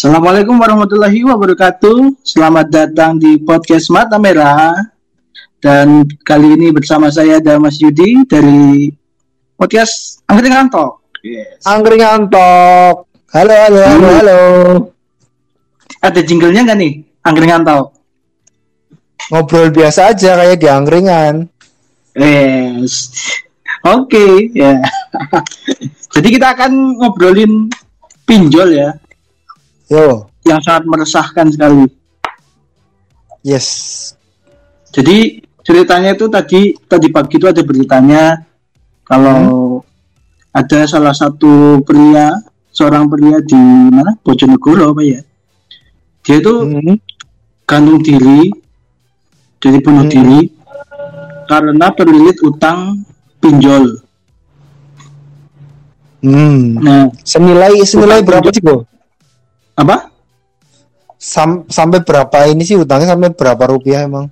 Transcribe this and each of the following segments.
Assalamualaikum warahmatullahi wabarakatuh. Selamat datang di podcast Mata Merah. Dan kali ini bersama saya dan Mas Yudi dari podcast Angkringan Talk. Yes. Angkringan Talk. Halo, halo, halo, hmm. halo. Ada jinglenya nggak nih? Angkringan Talk. Ngobrol biasa aja kayak di angkringan. Yes. Oke, okay, ya. Jadi kita akan ngobrolin pinjol ya. Yo. Yang sangat meresahkan sekali. Yes. Jadi ceritanya itu tadi tadi pagi itu ada beritanya kalau hmm. ada salah satu pria seorang pria di mana Bojonegoro apa ya dia itu hmm. gantung diri jadi bunuh hmm. diri karena terlilit utang pinjol. Hmm. Nah, senilai senilai berapa sih? Apa? Sam, sampai berapa ini sih utangnya sampai berapa rupiah emang?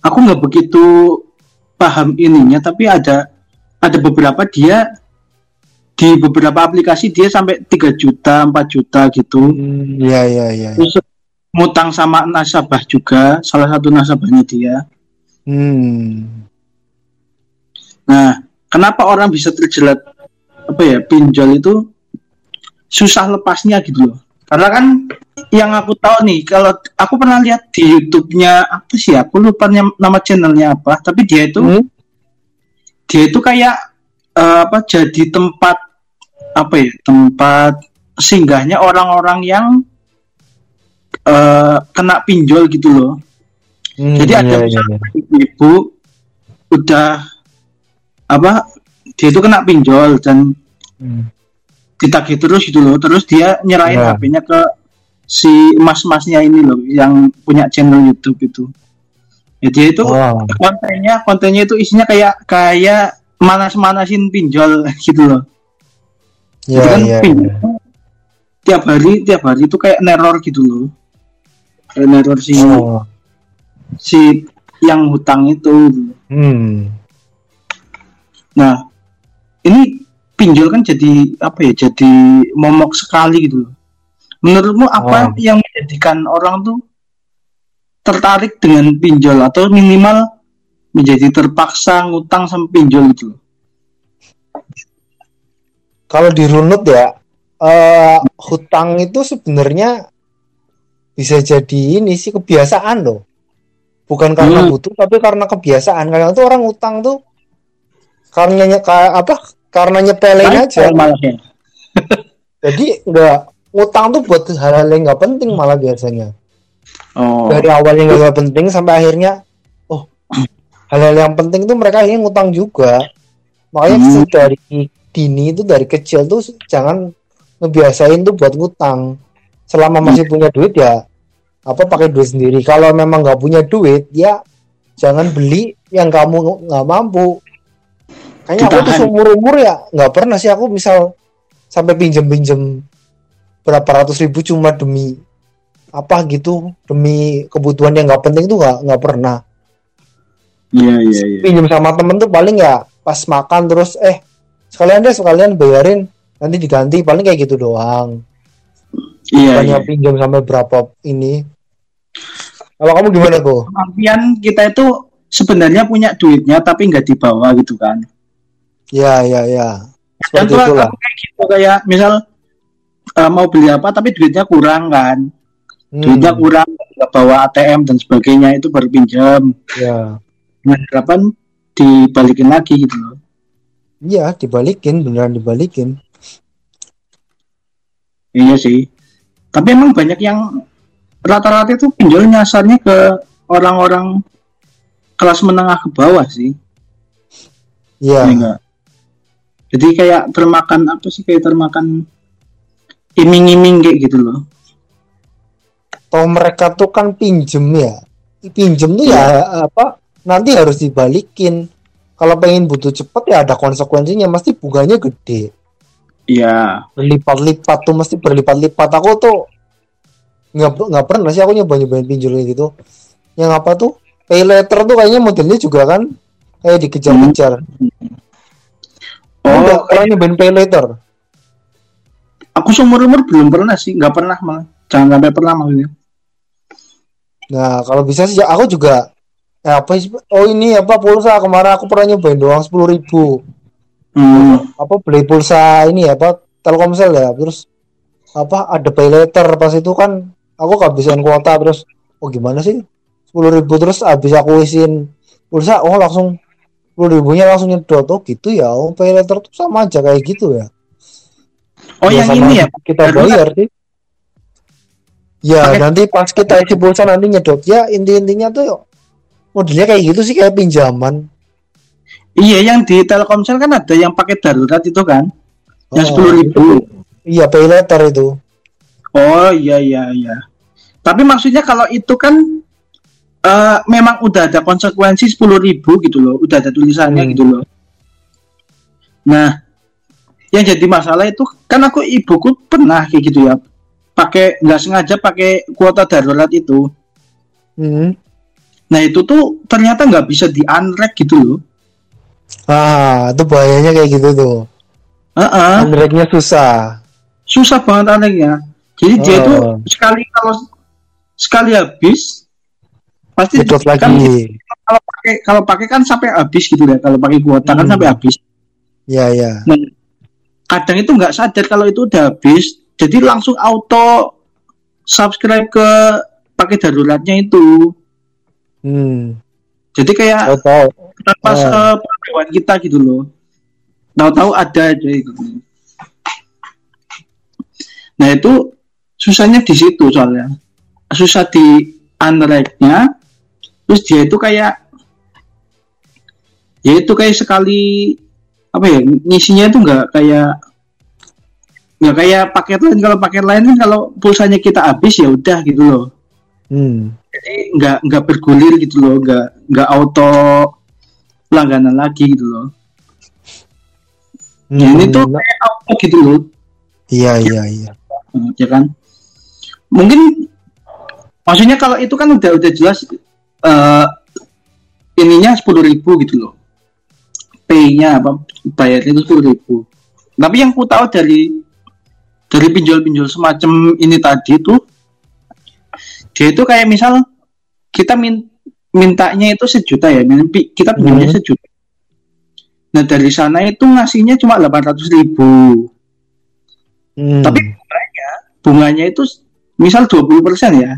Aku nggak begitu paham ininya, tapi ada ada beberapa dia di beberapa aplikasi dia sampai 3 juta, 4 juta gitu. Hmm, iya, iya, iya. Terus ngutang sama nasabah juga, salah satu nasabahnya dia. Hmm. Nah, kenapa orang bisa terjelat apa ya pinjol itu susah lepasnya gitu loh. Karena kan yang aku tahu nih, kalau aku pernah lihat di YouTube-nya apa sih? Aku lupa nama channelnya apa, tapi dia itu hmm? dia itu kayak uh, apa? Jadi tempat apa ya? Tempat singgahnya orang-orang yang uh, kena pinjol gitu loh. Hmm, Jadi ada iya, iya. ibu udah apa dia itu kena pinjol dan hmm. Ditagih terus gitu loh terus dia nyerahin yeah. HP-nya ke si mas-masnya ini loh yang punya channel YouTube itu ya dia itu oh. kontennya kontennya itu isinya kayak kayak manas-manasin pinjol gitu loh yeah, kan yeah, pinjol, yeah. tiap hari tiap hari itu kayak neror gitu loh kayak neror si oh. si yang hutang itu hmm Nah, ini pinjol kan jadi apa ya? Jadi momok sekali gitu. Menurutmu apa oh. yang menjadikan orang tuh tertarik dengan pinjol atau minimal menjadi terpaksa ngutang sama pinjol gitu? Kalau dirunut ya, uh, hutang itu sebenarnya bisa jadi ini sih kebiasaan loh. Bukan karena hmm. butuh tapi karena kebiasaan. Kadang tuh orang utang tuh karena kayak apa karena nyepelin aja. Malah jadi nggak utang tuh buat hal-hal yang nggak penting malah biasanya. Oh. dari awalnya nggak penting sampai akhirnya oh hal-hal yang penting tuh mereka ingin ngutang juga. Makanya hmm. dari dini itu dari kecil tuh jangan ngebiasain tuh buat ngutang. Selama masih punya duit ya apa pakai duit sendiri. Kalau memang nggak punya duit ya jangan beli yang kamu nggak mampu Kayaknya aku tuh seumur umur ya nggak pernah sih aku misal sampai pinjem pinjem berapa ratus ribu cuma demi apa gitu demi kebutuhan yang nggak penting tuh nggak nggak pernah. Iya iya iya. Pinjem sama temen tuh paling ya pas makan terus eh sekalian deh sekalian bayarin nanti diganti paling kayak gitu doang. Iya. Banyak iya. pinjam sampai berapa ini. Kalau kamu gimana kok? Kemampian kita itu sebenarnya punya duitnya tapi nggak dibawa gitu kan. Ya, ya, ya. Seperti itu lah. Kayak gitu kayak misal uh, mau beli apa tapi duitnya kurang kan. Hmm. Duitnya kurang, nggak bawa ATM dan sebagainya itu baru pinjam. Ya. Dengan harapan dibalikin lagi gitu loh. Iya, dibalikin, beneran dibalikin. Iya sih. Tapi emang banyak yang rata-rata itu pinjol nyasarnya ke orang-orang kelas menengah ke bawah sih. Iya. Jadi kayak termakan apa sih? Kayak termakan iming-iming kayak gitu loh. Toh mereka tuh kan pinjem ya. Pinjem tuh ya, ya apa nanti harus dibalikin. Kalau pengen butuh cepet ya ada konsekuensinya. Mesti bunganya gede. Iya. Berlipat-lipat tuh mesti berlipat-lipat. Aku tuh nggak nggak pernah sih aku nyoba nyobain pinjol gitu. Yang apa tuh? Pay letter tuh kayaknya modelnya juga kan kayak dikejar-kejar. Hmm. Oh, pernah nyobain pay later? aku seumur umur belum pernah sih nggak pernah malah. Jangan sampai pernah maksudnya. Nah kalau bisa sih aku juga eh, apa sih oh ini apa pulsa. Kemarin aku pernah nyobain doang sepuluh ribu. Hmm. apa beli pulsa ini ya apa Telkomsel ya. Terus apa ada pay pas itu kan aku kehabisan kuota. Terus oh gimana sih? sepuluh ribu. Terus habis aku isin pulsa oh langsung sepuluh ribunya langsung nyedot. Oh gitu ya. Oh pay letter tuh sama aja kayak gitu ya. Oh ya, yang ini ya? kita bayar sih. Ya Pake... nanti pas kita isi pulsa nanti nyedot. Ya inti intinya tuh modelnya kayak gitu sih kayak pinjaman. Iya yang di Telkomsel kan ada yang pakai darurat itu kan? Yang oh, sepuluh ribu. Iya pay letter itu. Oh iya iya iya. Tapi maksudnya kalau itu kan uh, memang udah ada konsekuensi sepuluh ribu gitu loh udah ada tulisannya hmm. gitu loh nah yang jadi masalah itu kan aku ibuku pernah kayak gitu ya pakai nggak sengaja pakai kuota darurat itu hmm. nah itu tuh ternyata nggak bisa di unrack gitu loh ah itu bahayanya kayak gitu tuh uh -uh. susah susah banget unracknya jadi oh. dia itu sekali kalau sekali habis pasti Betul kan lagi. kalau pakai kalau pakai kan sampai habis gitu ya. Kalau pakai kuota kan hmm. kan sampai habis. Ya ya. Nah, kadang itu nggak sadar kalau itu udah habis. Jadi langsung auto subscribe ke pakai daruratnya itu. Hmm. jadi kayak pas uh. kita gitu loh. Tahu-tahu ada aja itu. Nah itu susahnya di situ soalnya. Susah di unrack-nya terus dia itu kayak ya itu kayak sekali apa ya ngisinya itu enggak kayak nggak kayak paket lain. Kalau paket lain kan kalau pulsanya kita habis ya udah gitu loh. Hmm. jadi nggak nggak bergulir gitu loh nggak nggak auto langganan lagi gitu loh. Hmm. ya, ini tuh kayak auto gitu loh. Iya iya iya. Ya kan? Mungkin maksudnya kalau itu kan udah udah jelas uh, ininya sepuluh ribu gitu loh. Pay-nya apa bayarnya itu sepuluh ribu. Tapi yang ku tahu dari dari pinjol-pinjol semacam ini tadi tuh dia itu kayak misal kita min mintanya itu sejuta ya kita pinjamnya hmm. sejuta. Nah dari sana itu ngasihnya cuma 800 ribu. Hmm. tapi bunganya bunganya itu misal 20 persen ya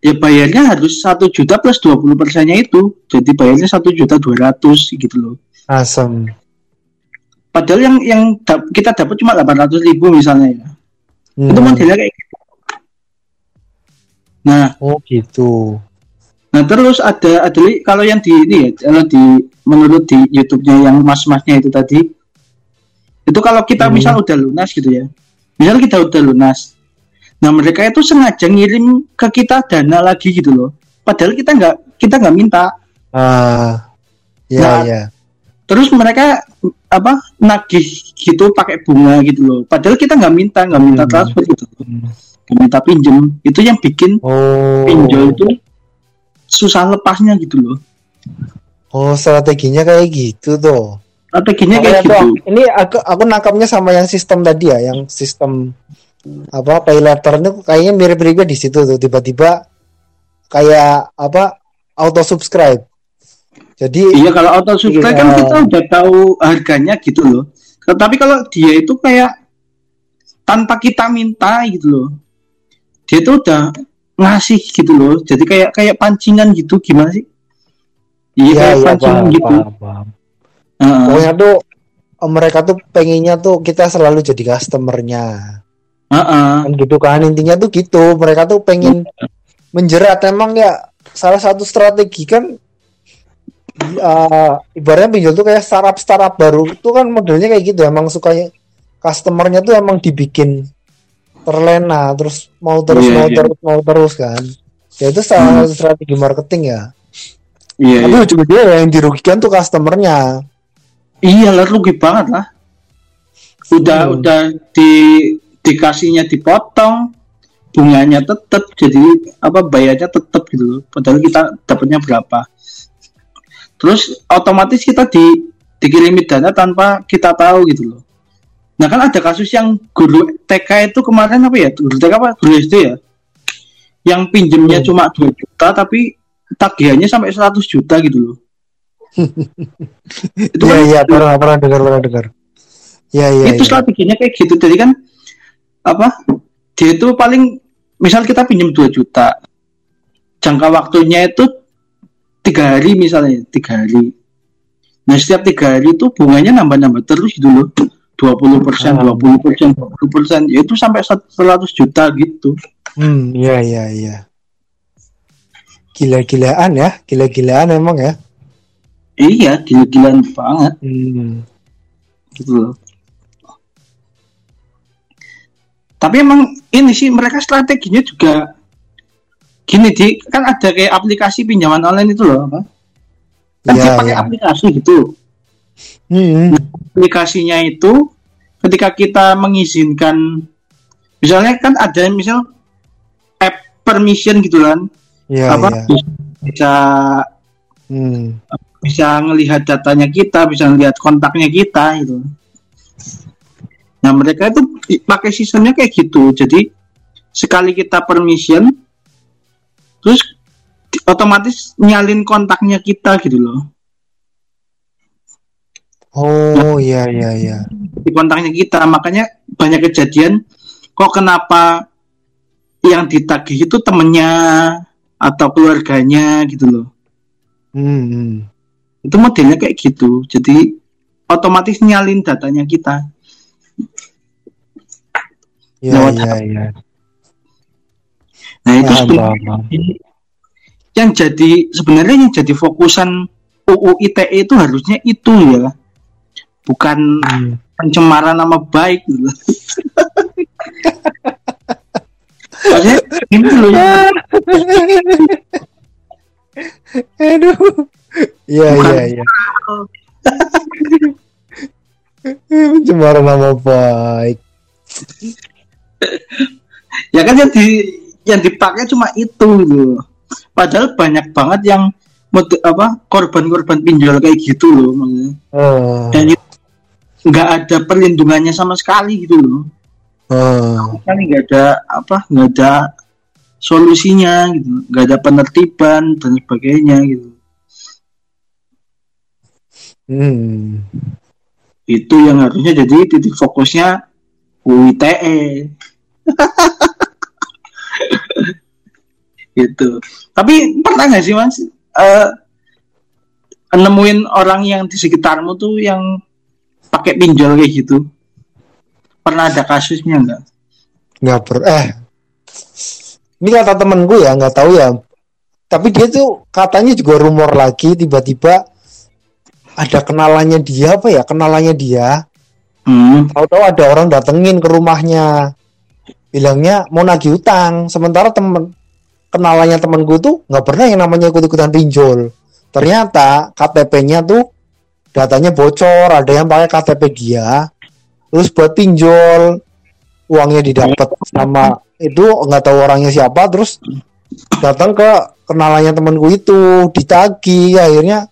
ya bayarnya harus satu juta plus 20 persennya itu jadi bayarnya satu juta dua ratus gitu loh asam Padahal yang yang da kita dapat cuma 800 ribu misalnya ya. Hmm. Itu modelnya kayak gitu. Nah, oh gitu. Nah terus ada ada kalau yang di ini ya, kalau di menurut di YouTube-nya yang mas-masnya itu tadi, itu kalau kita hmm. misal udah lunas gitu ya, misal kita udah lunas, nah mereka itu sengaja ngirim ke kita dana lagi gitu loh, padahal kita nggak kita nggak minta. Ah, ya nah, ya. Terus mereka apa nagih gitu pakai bunga gitu loh padahal kita nggak minta nggak minta hmm. transfer gitu nggak minta pinjem itu yang bikin oh. pinjol itu susah lepasnya gitu loh oh strateginya kayak gitu tuh strateginya kayak gitu ini aku aku nangkapnya sama yang sistem tadi ya yang sistem apa pay letter itu kayaknya mirip-miripnya di situ tuh tiba-tiba kayak apa auto subscribe jadi iya kalau auto subscribe iya. kan kita udah tahu harganya gitu loh. Tapi kalau dia itu kayak tanpa kita minta gitu loh. Dia tuh udah ngasih gitu loh. Jadi kayak kayak pancingan gitu gimana sih? Iya, ya, kayak ya, pancingan paham, gitu. Paham, paham. Uh, Pokoknya tuh mereka tuh pengennya tuh kita selalu jadi customernya. Uh -uh. Kan gitu kan intinya tuh gitu. Mereka tuh pengen menjerat emang ya salah satu strategi kan uh, ibaratnya pinjol tuh kayak startup startup baru tuh kan modelnya kayak gitu emang sukanya customernya tuh emang dibikin terlena terus mau terus yeah, mau yeah. terus mau terus kan ya itu salah hmm. strategi marketing ya yeah, tapi yeah. ujung-ujungnya yang dirugikan tuh customernya iya lah rugi banget lah udah hmm. udah di dikasihnya dipotong bunganya tetap jadi apa bayarnya tetap gitu padahal kita dapatnya berapa terus otomatis kita di dikirimi dana tanpa kita tahu gitu loh Nah kan ada kasus yang guru TK itu kemarin apa ya? Guru TK apa? Guru SD ya? Yang pinjemnya hmm. cuma 2 juta tapi tagihannya sampai 100 juta gitu loh. itu Iya, kan, iya, pernah pernah dengar, pernah dengar. Iya, iya. Itu ya. strateginya kayak gitu. Jadi kan apa? Dia itu paling misal kita pinjam 2 juta. Jangka waktunya itu tiga hari misalnya, tiga hari. Nah setiap tiga hari itu bunganya nambah-nambah terus gitu loh. 20 persen, ah. dua puluh persen, dua puluh persen, ya itu sampai 100 juta gitu. Hmm, iya iya iya. Gila-gilaan ya, gila-gilaan emang ya. Iya, gila-gilaan banget. Hmm. Gitu loh. Tapi emang ini sih mereka strateginya juga gini di kan ada kayak aplikasi pinjaman online itu loh apa? Kan dia pakai ya. aplikasi gitu. Hmm. Aplikasinya itu ketika kita mengizinkan misalnya kan ada misal app permission gitu kan. Ya, apa ya. bisa hmm. bisa ngelihat datanya kita, bisa ngelihat kontaknya kita gitu. Nah mereka itu pakai sistemnya kayak gitu. Jadi sekali kita permission, terus otomatis nyalin kontaknya kita gitu loh. Oh iya iya iya. Di kontaknya kita, makanya banyak kejadian. Kok kenapa yang ditagih itu temennya atau keluarganya gitu loh. Hmm. hmm. Itu modelnya kayak gitu. Jadi otomatis nyalin datanya kita. Iya, iya, iya. Nah, itu ya, yang jadi sebenarnya yang jadi fokusan UU ITE itu harusnya itu ya. Bukan hmm. pencemaran nama baik gitu. Maksudnya ini loh ya. Aduh. Iya, iya, iya. Pencemaran nama baik. ya kan yang di yang dipakai cuma itu gitu. Padahal banyak banget yang apa korban-korban pinjol kayak gitu loh maksudnya. Oh. Dan itu nggak ada perlindungannya sama sekali gitu loh. Oh. Kan nggak ada apa nggak ada solusinya gitu, nggak ada penertiban dan sebagainya gitu. Hmm itu yang harusnya jadi titik fokusnya UITE gitu. Tapi pernah nggak sih mas uh, nemuin orang yang di sekitarmu tuh yang pakai pinjol kayak gitu? Pernah ada kasusnya nggak? Nggak per eh. Ini kata temen gue ya nggak tahu ya. Tapi dia tuh katanya juga rumor lagi tiba-tiba ada kenalannya dia apa ya kenalannya dia. Hmm. tahu-tahu ada orang datengin ke rumahnya bilangnya mau nagih utang sementara temen kenalannya temen gue tuh nggak pernah yang namanya ikut-ikutan pinjol. Ternyata KTP-nya tuh datanya bocor ada yang pakai KTP dia terus buat pinjol uangnya didapat sama itu nggak tahu orangnya siapa terus datang ke kenalannya temenku itu ditagi akhirnya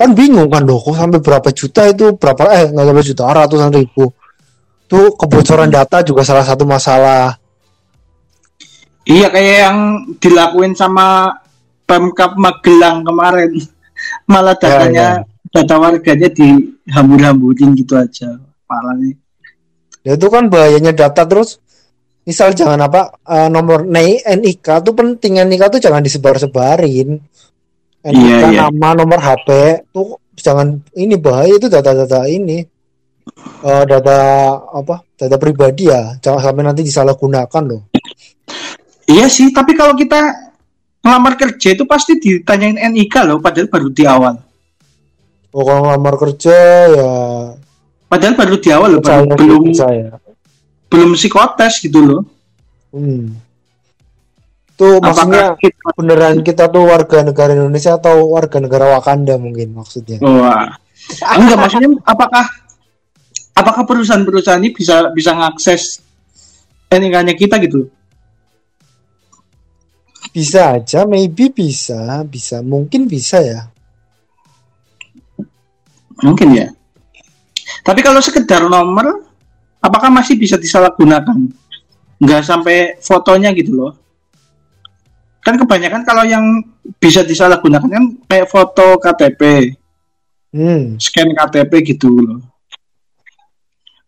kan bingung kan loh kok sampai berapa juta itu berapa eh nggak sampai juta ratusan ribu tuh kebocoran data juga salah satu masalah. Iya kayak yang dilakuin sama pemkap Magelang kemarin. Malah ya, datanya ya, ya. data warganya dihambur-hamburin gitu aja parahnya. Ya itu kan bahayanya data terus. Misal jangan apa uh, nomor NIK tuh penting NIK tuh jangan disebar-sebarin. NIK iya, iya. nama nomor HP tuh jangan ini bahaya itu data-data ini uh, data apa data pribadi ya jangan sampai nanti disalahgunakan loh iya sih tapi kalau kita ngelamar kerja itu pasti ditanyain NIK loh padahal baru di awal oh kalau ngelamar kerja ya padahal baru di awal loh baru, belum saya. belum psikotes gitu loh hmm Tuh maksudnya kita... beneran kita tuh warga negara Indonesia atau warga negara Wakanda mungkin maksudnya. Wah. Enggak maksudnya apakah apakah perusahaan-perusahaan ini bisa bisa ngakses nik kita gitu? Bisa aja, maybe bisa, bisa, mungkin bisa ya. Mungkin ya. Tapi kalau sekedar nomor apakah masih bisa disalahgunakan nggak sampai fotonya gitu loh kan kebanyakan kalau yang bisa disalahgunakan kan kayak foto KTP hmm. scan KTP gitu loh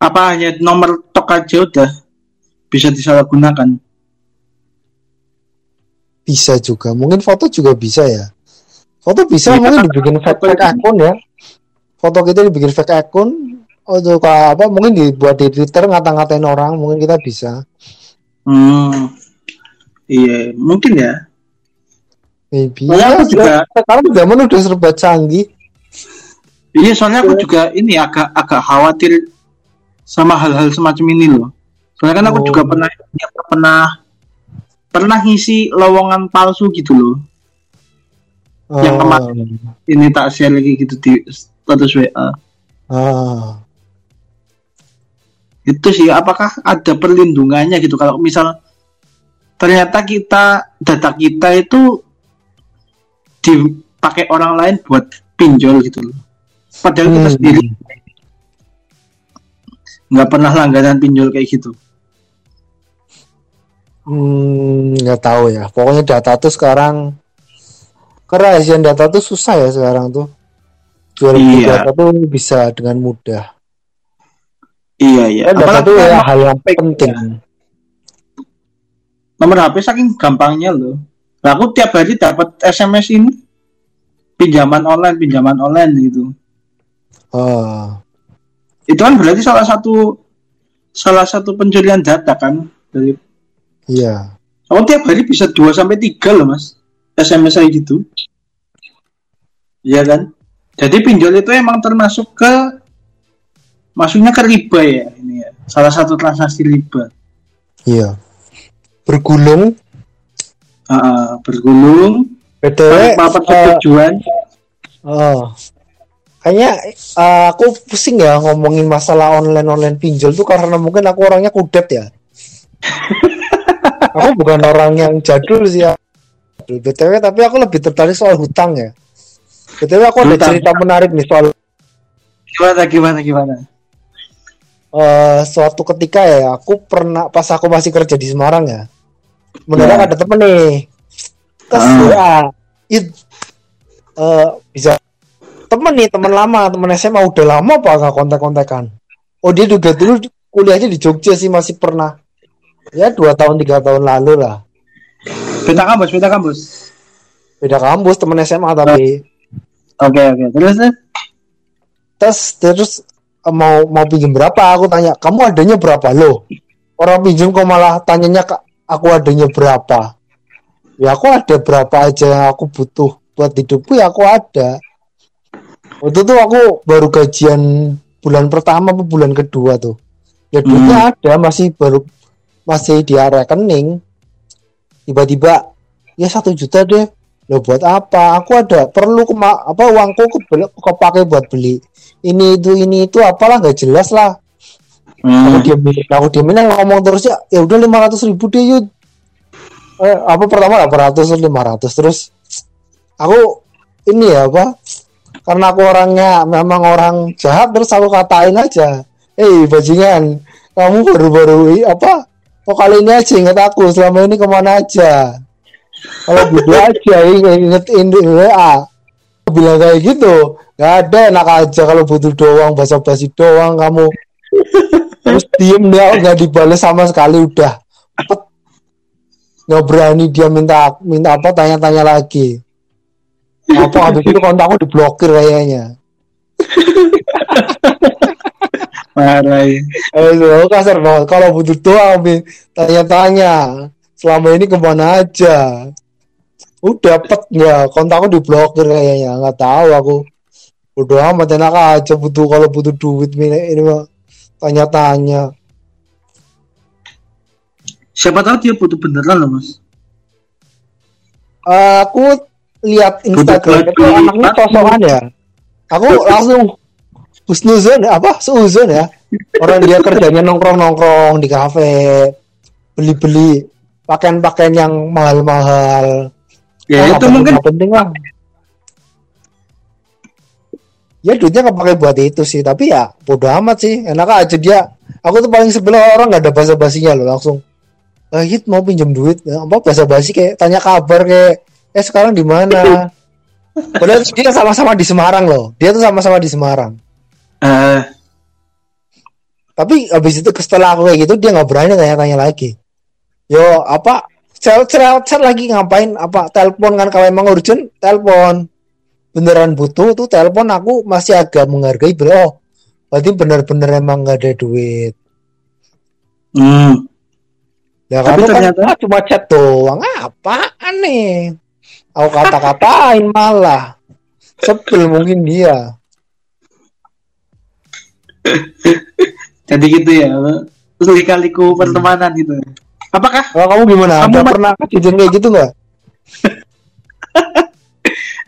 apa hanya nomor tok aja udah bisa disalahgunakan? Bisa juga. Mungkin foto juga bisa ya. Foto bisa ya, mungkin dibikin fake, fake akun ya. Foto kita dibikin fake akun. Untuk apa mungkin dibuat di Twitter ngata-ngatain orang mungkin kita bisa. Hmm. Iya mungkin ya. Maybe. Soalnya aku juga sekarang zaman udah serba canggih. Iya, soalnya aku juga ini agak agak khawatir sama hal-hal semacam ini loh. Soalnya kan aku oh. juga pernah ya, pernah pernah ngisi lowongan palsu gitu loh. Oh. Yang kemarin ini tak share lagi gitu di status WA. Ah itu sih apakah ada perlindungannya gitu kalau misal ternyata kita data kita itu dipakai orang lain buat pinjol gitu loh padahal hmm. kita sendiri nggak pernah langganan pinjol kayak gitu hmm nggak tahu ya pokoknya data tuh sekarang kerahasiaan data tuh susah ya sekarang tuh jual iya. data tuh bisa dengan mudah Iya iya. Dan data itu ya hal yang penting. Ya. Nomor HP saking gampangnya loh. Nah, aku tiap hari dapat SMS ini pinjaman online, pinjaman online gitu. Oh. Itu kan berarti salah satu salah satu pencurian data kan dari Iya. Aku tiap hari bisa 2 sampai 3 loh, Mas. SMS saya gitu. Iya kan? Jadi pinjol itu emang termasuk ke maksudnya ke riba ya ini ya salah satu transaksi riba iya bergulung uh, bergulung btw apa uh, tujuan oh kayaknya uh, aku pusing ya ngomongin masalah online online pinjol tuh karena mungkin aku orangnya kudet ya aku bukan orang yang jadul sih ya btw tapi aku lebih tertarik soal hutang ya btw aku hutang. ada cerita menarik nih soal gimana gimana gimana uh, suatu ketika ya aku pernah pas aku masih kerja di Semarang ya mendadak yeah. ada temen nih terus uh. ya it, uh, bisa temen nih temen lama temen SMA udah lama apa nggak kontak-kontakan? Oh dia juga dulu kuliahnya di Jogja sih masih pernah. Ya dua tahun tiga tahun lalu lah. Beda kampus beda kampus? Beda kampus temen SMA tapi. Oke okay, oke. Okay. terus? Terus terus mau mau pinjam berapa? Aku tanya kamu adanya berapa lo? Orang pinjam kok malah tanyanya aku adanya berapa? Ya aku ada berapa aja yang aku butuh buat hidupku ya aku ada waktu itu aku baru gajian bulan pertama atau bulan kedua tuh. Ya duitnya hmm. ada masih baru masih di rekening tiba-tiba ya satu juta deh. Lo buat apa? Aku ada perlu kema apa uangku ke kepake buat beli ini itu ini itu apalah nggak jelas lah. Hmm. aku diamin aku diamin ngomong terus ya ya udah lima ratus ribu deh yud. Eh, apa pertama delapan ratus lima ratus terus aku ini ya apa karena aku orangnya memang orang jahat terus aku katain aja. Eh bajingan. Kamu baru-baru apa? Kok kali ini aja inget aku? Selama ini ke mana aja? Kalau berdua aja inget inget WA bilang kayak gitu. Gak ada enak aja kalau butuh doang basa basi doang kamu. Terus diem dia nggak dibalas sama sekali udah. Nggak berani dia minta minta apa tanya-tanya lagi apa habis itu kontakku diblokir kayaknya. Marah ya. Eh kasar banget. Kalau butuh doang tanya-tanya. Selama ini ke mana aja? Udah pet ya kontakku diblokir kayaknya. Nggak tahu aku. Udah amat enak aja butuh kalau butuh duit ini, ini mah. Tanya-tanya. Siapa tahu dia butuh beneran loh mas. Uh, aku lihat Instagram itu anaknya sosokan ya? Aku langsung husnuzon apa? Seuzon ya? Orang dia kerjanya nongkrong nongkrong di kafe beli beli pakaian pakaian yang mahal mahal ya nah, itu mungkin penting lah. Ya duitnya kepake buat itu sih tapi ya bodo amat sih. Enak aja dia. Aku tuh paling sebelah orang nggak ada basa basinya loh langsung. Eh hit mau pinjam duit? Ya, apa basa basi kayak tanya kabar kayak eh sekarang di mana? Padahal dia sama-sama di Semarang loh. Dia tuh sama-sama di Semarang. Uh. tapi abis itu setelah aku kayak gitu dia nggak berani tanya-tanya lagi. Yo apa? Cel cel cel lagi ngapain? Apa telepon kan kalau emang urgent? Telepon. Beneran butuh tuh telepon. Aku masih agak menghargai bro. Oh, berarti bener-bener emang nggak ada duit. Hmm. ya Tapi kan ternyata... kan cuma chat doang. Apa aneh aku kata-katain malah sebel mungkin dia jadi gitu ya lika-liku pertemanan gitu Apakah? Kalau kamu gimana? Kamu Ada pernah kejadian kayak gitu nggak?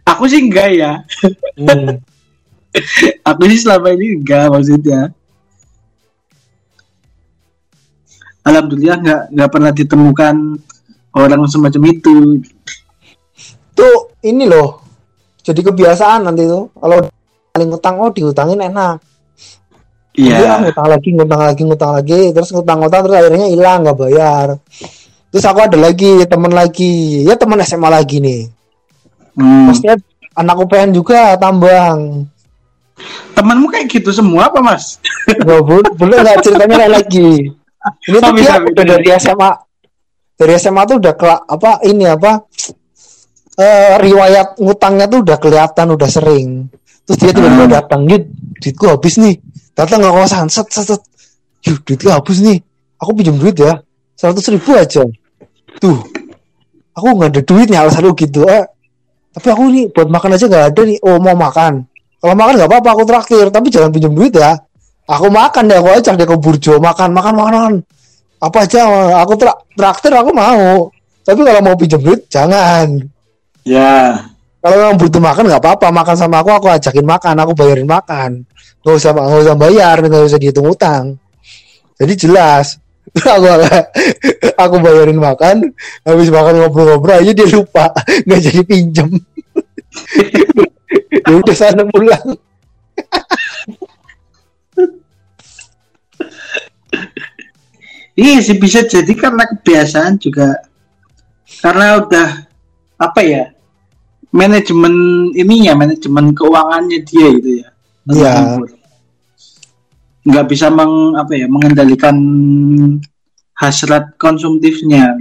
aku sih enggak ya. Hmm. aku sih selama ini enggak maksudnya. Alhamdulillah nggak nggak pernah ditemukan orang semacam itu. Tuh ini loh, jadi kebiasaan nanti tuh kalau paling utang oh diutangin enak Iya. Yeah. ngutang lagi, ngutang lagi, ngutang lagi, terus ngutang-ngutang terus akhirnya hilang nggak bayar. Terus aku ada lagi teman lagi, ya teman SMA lagi nih. Hmm. Maksudnya anak UPN juga tambang. Temanmu kayak gitu semua apa mas? Gak boleh, boleh nggak ceritanya kayak lagi. Ini tuh dia udah dari SMA, dari SMA tuh udah ke apa ini apa? Uh, riwayat ngutangnya tuh udah kelihatan, udah sering. Terus dia tiba-tiba hmm. datang, gitu, duitku habis nih. Datang ke kosan set set set. Yuk duitnya hapus nih. Aku pinjam duit ya seratus ribu aja. Tuh aku nggak ada duitnya alasan lu gitu eh. Tapi aku nih buat makan aja nggak ada nih. Oh mau makan. Kalau makan nggak apa-apa aku traktir. Tapi jangan pinjam duit ya. Aku makan deh aku ajak dia ke burjo. Makan makan makan. Apa aja aku tra traktir aku mau. Tapi kalau mau pinjam duit jangan ya. Kalau memang butuh makan nggak apa-apa. Makan sama aku aku ajakin makan aku bayarin makan. Nggak usah nggak usah bayar nggak usah dihitung utang. Jadi jelas. Aku aku bayarin makan habis makan ngobrol-ngobrol aja dia lupa. Nggak jadi pinjem ya udah sana pulang. Iya sih bisa jadi karena kebiasaan juga. Karena udah apa ya manajemen ininya manajemen keuangannya dia gitu ya Iya. Nggak bisa meng apa ya mengendalikan hasrat konsumtifnya.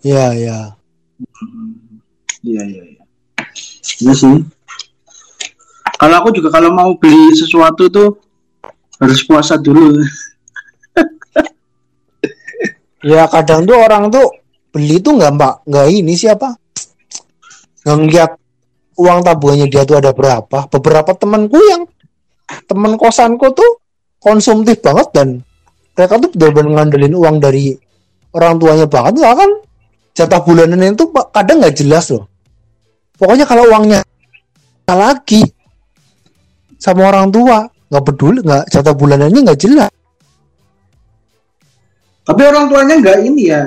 Iya iya. Iya iya. Iya ya sih. Kalau aku juga kalau mau beli sesuatu tuh harus puasa dulu. ya kadang tuh orang tuh beli tuh nggak mbak nggak ini siapa ngeliat uang tabungannya dia tuh ada berapa beberapa temanku yang teman kosanku tuh konsumtif banget dan mereka tuh benar-benar ngandelin uang dari orang tuanya banget. Nggak kan jatah bulanan itu kadang nggak jelas loh. Pokoknya kalau uangnya lagi sama orang tua nggak peduli nggak jatah bulanannya nggak jelas. Tapi orang tuanya nggak ini ya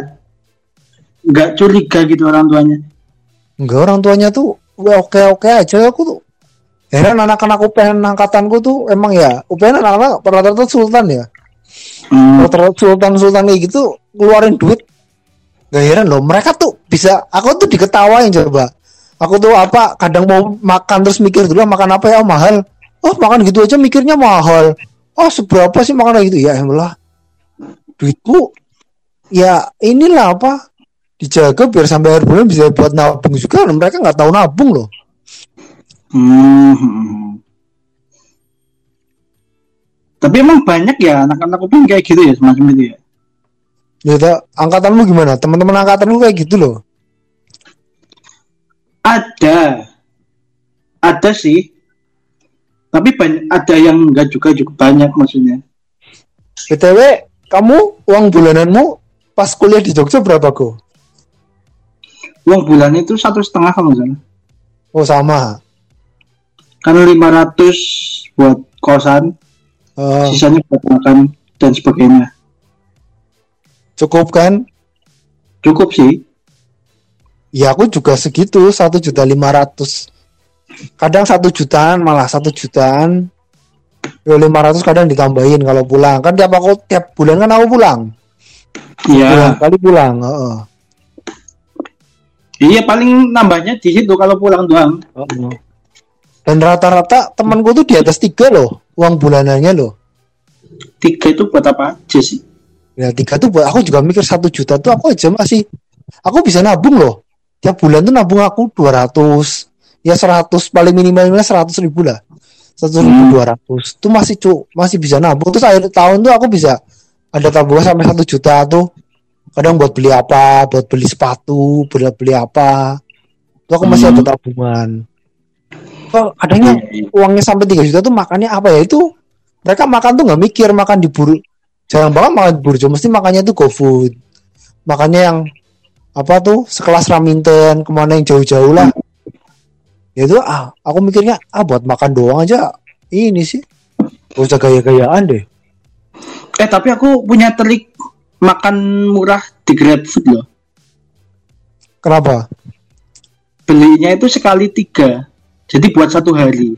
nggak curiga gitu orang tuanya nggak orang tuanya tuh oke oke aja aku tuh. Heran anak-anak UPN angkatanku tuh emang ya UPN anak-anak rata-rata sultan ya. Hmm. rata-rata sultan-sultan kayak gitu keluarin duit. Gak heran loh mereka tuh bisa aku tuh diketawain coba. Aku tuh apa kadang mau makan terus mikir dulu makan apa ya? Oh, mahal. Oh makan gitu aja mikirnya mahal. Oh seberapa sih makan gitu? Ya lah duitku ya inilah apa dijaga biar sampai akhir bulan bisa buat nabung juga mereka nggak tahu nabung loh. Hmm. tapi emang banyak ya anak-anak pun kayak gitu ya semacam itu ya? Ya angkatanmu gimana? Teman-teman angkatanmu kayak gitu loh. Ada. Ada sih. Tapi banyak ada yang enggak juga cukup banyak maksudnya. Btw kamu uang bulananmu pas kuliah di Jogja berapa kok uang bulan itu satu setengah kalau misalnya oh sama kan 500 buat kosan oh. sisanya buat makan dan sebagainya cukup kan cukup sih ya aku juga segitu satu juta lima ratus kadang satu jutaan malah satu jutaan Yo 500 kadang ditambahin kalau pulang. Kan tiap aku tiap bulan kan aku pulang. Iya. Pulang kali pulang, heeh. Iya paling nambahnya di situ kalau pulang doang. Heeh. Dan rata-rata temanku tuh di atas tiga loh uang bulanannya loh. Tiga itu buat apa aja sih? Ya tiga tuh buat aku juga mikir satu juta tuh aku aja masih aku bisa nabung loh. Tiap bulan tuh nabung aku 200 ya 100 paling minimalnya 100 ribu lah. Satu ribu dua ratus tuh masih cu masih bisa nabung terus akhir tahun tuh aku bisa ada tabungan sampai satu juta tuh kadang buat beli apa buat beli sepatu buat beli apa. Tuh aku masih Hmm. ada tabungan. Kok kadangnya uangnya sampai 3 juta tuh makannya apa ya? Itu mereka makan tuh nggak mikir makan di buru. Jarang banget makan di burjo mesti makannya tuh GoFood. Makannya yang apa tuh? Sekelas Raminten ke mana yang jauh-jauh lah. Ya itu ah aku mikirnya ah buat makan doang aja. Ini sih. Gak usah gaya-gayaan deh. Eh tapi aku punya trik makan murah di GrabFood loh. kenapa Belinya itu sekali tiga. Jadi buat satu hari.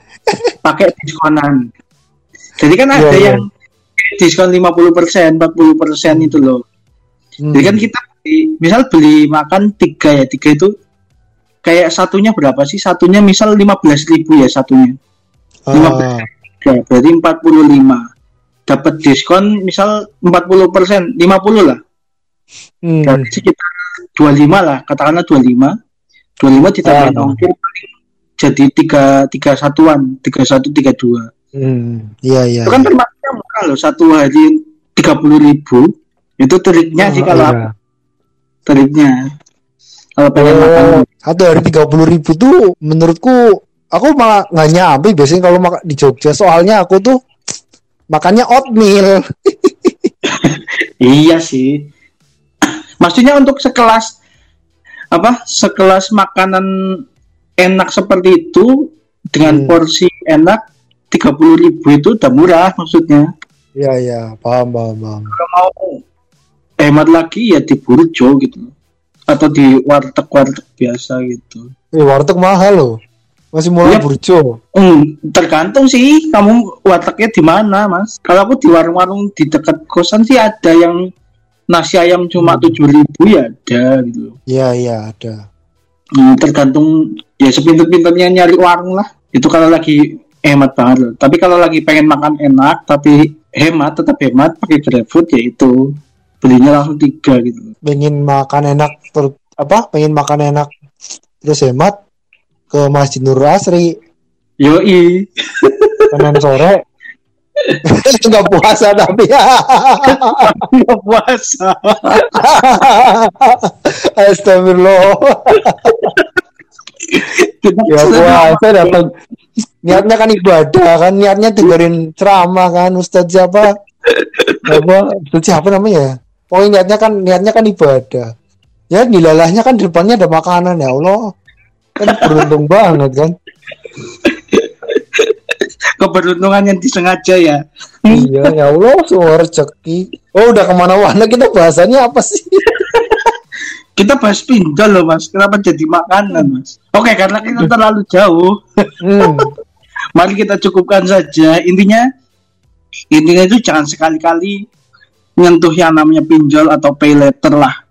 Pakai diskonan. Jadi kan ada Iya, iya. yang diskon 50%, 40% itu loh. Hmm. Jadi kan kita beli, misal beli makan tiga ya, tiga itu kayak satunya berapa sih? Satunya misal 15.000 ribu ya satunya. Ah, Ya, berarti 45. Dapat diskon misal 40%, 50 lah. hmm. Berarti sekitar 25 lah, katakanlah 25. 25 ditambahin Ah. ongkir paling jadi tiga tiga satuan, tiga satu tiga dua. Hmm. iya iya Itu kan termasuknya murah loh, satu hari 30 ribu. Itu triknya sih Oh, kalau iya. triknya. Kalau pengen Oh, makan satu hari tiga puluh ribu tuh menurutku aku malah nggak nyampe biasanya kalau makan di Jogja soalnya aku tuh makannya oatmeal Iya sih. Maksudnya untuk sekelas apa? Sekelas makanan enak seperti itu dengan Hmm. porsi enak 30.000 ribu itu udah murah maksudnya. Iya iya paham paham paham Kalau mau hemat lagi ya di burjo gitu. Atau di warteg-warteg biasa gitu. eh warteg mahal loh masih mulai Iya. burjo Hmm, tergantung sih kamu wartegnya di mana, Mas. Kalau aku di warung-warung di dekat kosan sih ada yang nasi ayam cuma Hmm. tujuh ribu ya ada gitu. iya iya ada Hmm, tergantung ya sepinter-pinternya nyari warung lah. Itu kalau lagi hemat banget loh. Tapi kalau lagi pengen makan enak tapi hemat tetap hemat pakai GrabFood ya itu belinya langsung tiga gitu. pengen makan enak terus apa pengen makan enak terus hemat ke Masjid Nur Asri. Yoi. Senin sore. Nggak puasa tapi. Nggak puasa. Astagfirullah. Ya puasa datang. Niatnya kan ibadah kan niatnya dengerin ceramah kan Ustadz siapa? Apa? Ustadz siapa namanya? Pokoknya niatnya kan niatnya kan ibadah. Ya dilalahnya kan di depannya ada makanan ya Allah kan beruntung banget kan Keberuntungan yang disengaja ya. iya ya Allah semua rezeki oh udah ke mana-mana kita bahasannya apa sih Kita bahas pinjol loh mas. Kenapa jadi makanan mas? Oke karena kita terlalu jauh. hmm. Mari kita cukupkan saja. Intinya, intinya itu jangan sekali-kali menyentuh yang namanya pinjol atau pay letter lah.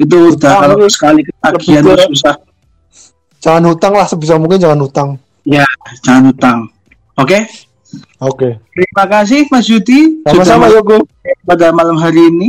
Itu udah kalau sekali ketagihan susah. Jangan hutang lah sebisa mungkin jangan hutang. Ya, jangan utang. Oke, oke. Terima kasih Mas Yudi. Sama-sama Yogo. pada malam hari ini.